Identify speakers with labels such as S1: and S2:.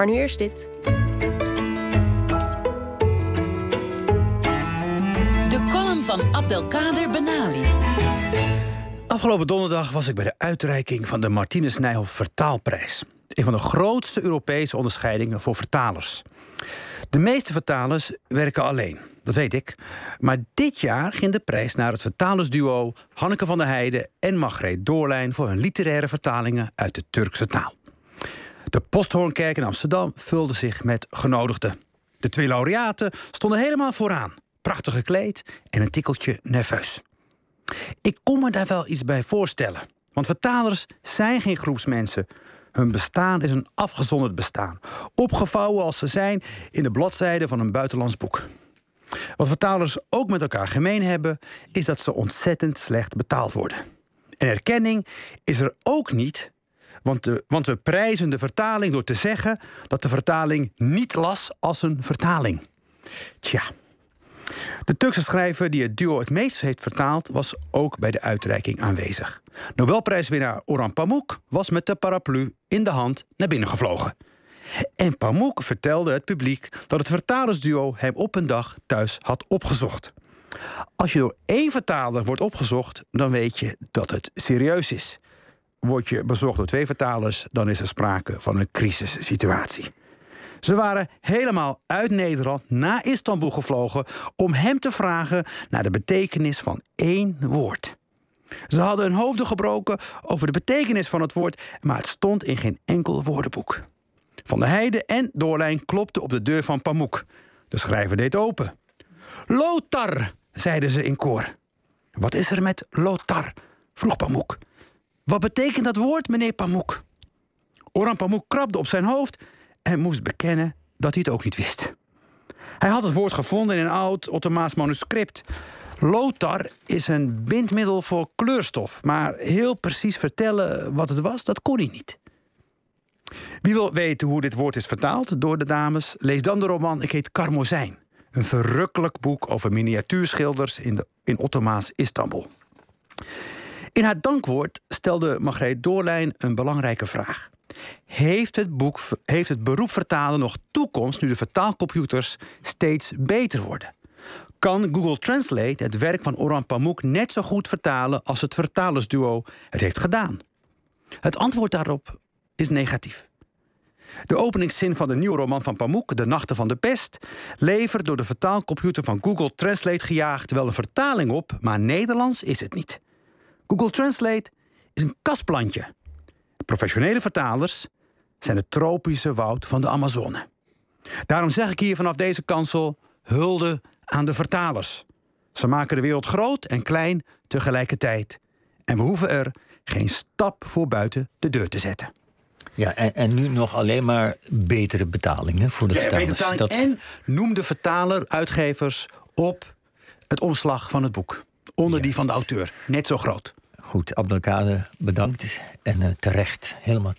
S1: Maar nu eerst dit.
S2: De column van Abdelkader Benali.
S3: Afgelopen donderdag was ik bij de uitreiking van de Martinus Nijhoff Vertaalprijs. Een van de grootste Europese onderscheidingen voor vertalers. De meeste vertalers werken alleen, dat weet ik. Maar dit jaar ging de prijs naar het vertalersduo Hanneke van der Heijden en Margreet Doorlijn voor hun literaire vertalingen uit de Turkse taal. De Posthoornkerk in Amsterdam vulde zich met genodigden. De twee laureaten stonden helemaal vooraan, prachtig gekleed en een tikkeltje nerveus. Ik kon me daar wel iets bij voorstellen. Want vertalers zijn geen groepsmensen. Hun bestaan is een afgezonderd bestaan. Opgevouwen als ze zijn in de bladzijden van een buitenlands boek. Wat vertalers ook met elkaar gemeen hebben, is dat ze ontzettend slecht betaald worden. En erkenning is er ook niet, want, de, want we prijzen de vertaling door te zeggen dat de vertaling niet las als een vertaling. Tja. De Turkse schrijver die het duo het meest heeft vertaald, was ook bij de uitreiking aanwezig. Nobelprijswinnaar Orhan Pamuk was met de paraplu in de hand naar binnen gevlogen. En Pamuk vertelde het publiek dat het vertalersduo hem op een dag thuis had opgezocht. Als je door één vertaler wordt opgezocht, dan weet je dat het serieus is. Word je bezocht door twee vertalers, dan is er sprake van een crisissituatie. Ze waren helemaal uit Nederland naar Istanbul gevlogen om hem te vragen naar de betekenis van één woord. Ze hadden hun hoofden gebroken over de betekenis van het woord, maar het stond in geen enkel woordenboek. Van der Heide en Doorlijn klopten op de deur van Pamuk. De schrijver deed open. Lothar, zeiden ze in koor. Wat is er met Lothar? vroeg Pamuk. Wat betekent dat woord, meneer Pamuk? Oran Pamuk krabde op zijn hoofd en moest bekennen dat hij het ook niet wist. Hij had het woord gevonden in een oud Ottomaans manuscript. Lothar is een bindmiddel voor kleurstof, maar heel precies vertellen wat het was, dat kon hij niet. Wie wil weten hoe dit woord is vertaald door de dames, lees dan de roman Ik heet Karmozijn. Een verrukkelijk boek over miniatuurschilders in, de, in Ottomaans Istanbul. In haar dankwoord stelde Margreet Doorlijn een belangrijke vraag. Heeft het, boek, heeft het beroep vertalen nog toekomst nu de vertaalcomputers steeds beter worden? Kan Google Translate het werk van Orhan Pamuk net zo goed vertalen als het vertalersduo het heeft gedaan? Het antwoord daarop is negatief. De openingszin van de nieuwe roman van Pamuk, De Nachten van de Pest, levert door de vertaalcomputer van Google Translate gejaagd wel een vertaling op, maar Nederlands is het niet. Google Translate is een kastplantje. Professionele vertalers zijn het tropische woud van de Amazone. Daarom zeg ik hier vanaf deze kansel hulde aan de vertalers. Ze maken de wereld groot en klein tegelijkertijd. En we hoeven er geen stap voor buiten de deur te zetten.
S4: Ja, en, en nu nog alleen maar betere betalingen voor de
S3: Ja,
S4: vertalers.
S3: betaling.
S4: Dat-
S3: En noem de vertaler, uitgevers op het omslag van het boek. Onder die van de auteur. Net zo groot.
S4: Goed, Abdelkader, bedankt. En eh, terecht, helemaal.